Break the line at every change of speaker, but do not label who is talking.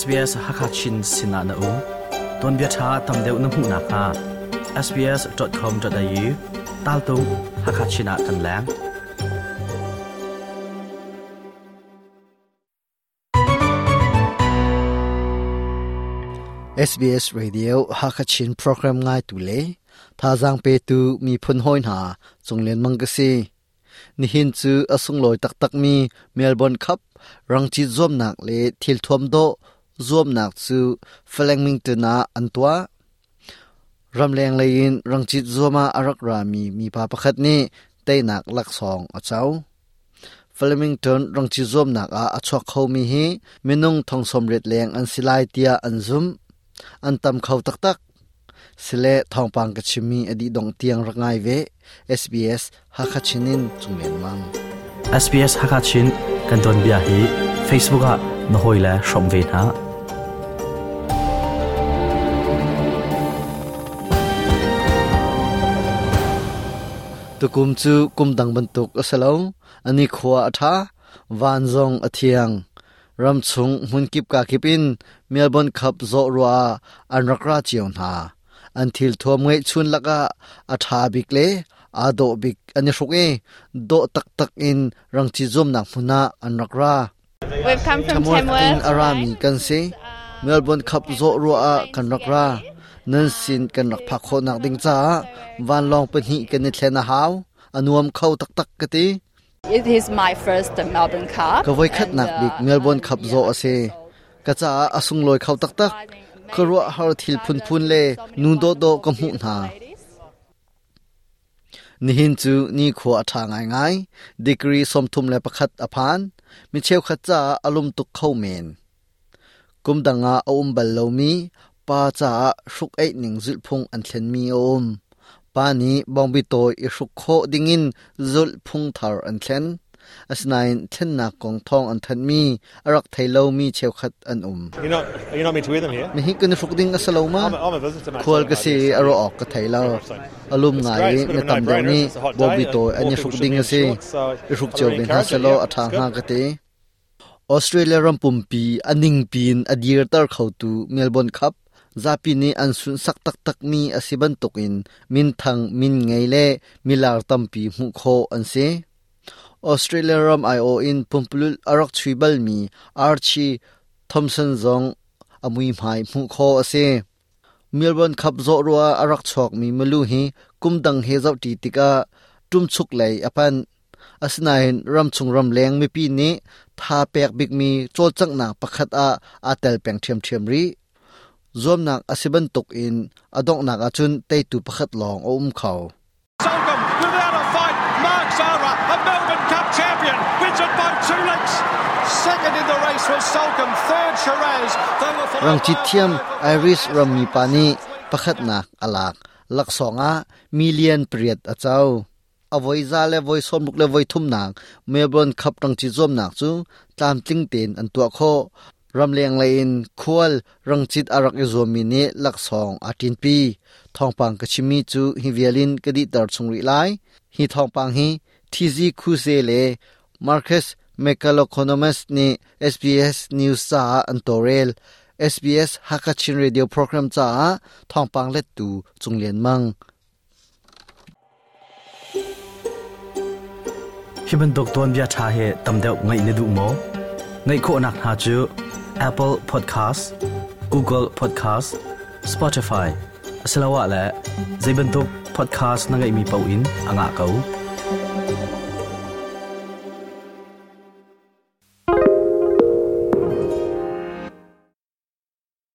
SBS Hakachin Sina na u ton bia tha tam deu na mu na kha sbs.com.au tal tu hakachina kan lang
เอสบีเอสเรดิโอฮักชินโปรแกรมง่ายตุเลท่าจางเปตูมีพุนห้อยหาจงเลียนมังกสีนิหินจืออสุงลอยตักตักมีเมลบอนคับรังจิตจอมหนักเลทิลทวมโด zom nak chu Flemington na antwa ramleng lein rangchit zoma arak rami mi pa pakhat ni tei nak lak song achau Flemington rangchi zom nak a achok kho mi hi minung thong som ret leng an silai tia an zum an tam khau tak tak sile thong pang ka chimi adi dong tiang rangai ve SBS hakachinin chunglen mang
SBS Hakachin kan don bia hi Facebook a nó hồi là sống về ve
tu kum chu kum dang ban tuk asalo ani khwa atha van zong athiang ram chung hun kip ka kipin melbourne cup zo ruwa anrakra chion ha until thom ngai chun laka atha bikle ado bik ani shuk do tak tak in rangchi zom nak huna anrakra
We've
come from chamon in Tamworth.
arami kan se
melbourne cup zo ruwa kan rakra
nan sin kan rak phak kho nak ding cha
van long pen hi kan ni
thlena haw anuam khau tak tak kati
It is my first Melbourne Cup.
ka voi khat and, nak uh, bik melbourne cup zo ase ka cha asung loi khau tak tak
khurwa har thil phun phun le nu do do ka mu na
นิหินจูนี่ขัวทางง่ายๆดีกรีสมทุมและประคัดอภานมิเชลขจาอารมณ์ตุกเข้าเมนกุมดังอาอุมบัลโลมีปาจาสุกไอหนิงจุดพงอันเซนมีอมปานี้บองบิโตอิสุกโคดิงินจุดพงทารอันเซน It's ngai great, it's a bit na of a tam de no-brainer, ni it's a hot bobi day, to and ani more shuk people ding should be ase in shorts,
so
i shuk I cheu really bin ha encourage it, salo yeah, atha it's nga good. ka te. Australia ram pumpi aning pin adir tar khau tu melbourne cup. Zapi ni an sun sak tak tak mi asiban tokin min thang min ngei le milar tampi mu kho an se australia ram io in pumpulul arak chhuibal mi, archie thompson zong, amui mai mu kho ase. Melbourne cup zo ruwa arak chok mi malu hi kumdang he zau ti tika tum chuk lai apan. Asnain ram chung ram leng mi pi ni, tha pek bik mi chol chak na pakhat a, atel peng thiam thiam ri. Zom nak asiban tuk in, adok nak achun tei tu pakhat long om um khau
rang chi by thiam iris ram mi pani
pakhat nak alak lak songa million priat achau avoi za le voi som luk le voi thum nak melbourne cup rang chi zom nak chu tlam tling ten an tua kho ram leng lein khual rang chit arak e zomi ni lak song atin pi thong pang ka chimi chu hi vialin ka di tar chung ri lai hi thong pang hi thizi khu se le marcus mccaloconomus ni sbs news cha antorel SBS Hakachin Radio Program cha thongpang let tu chunglen mang
hiban doktor bia tha he tamdeu ngai ne du mo. Ngai kho nak ha chu apple podcast, google podcast, spotify. Asalawa la zaiban podcast na ngai mi pau in anga kau.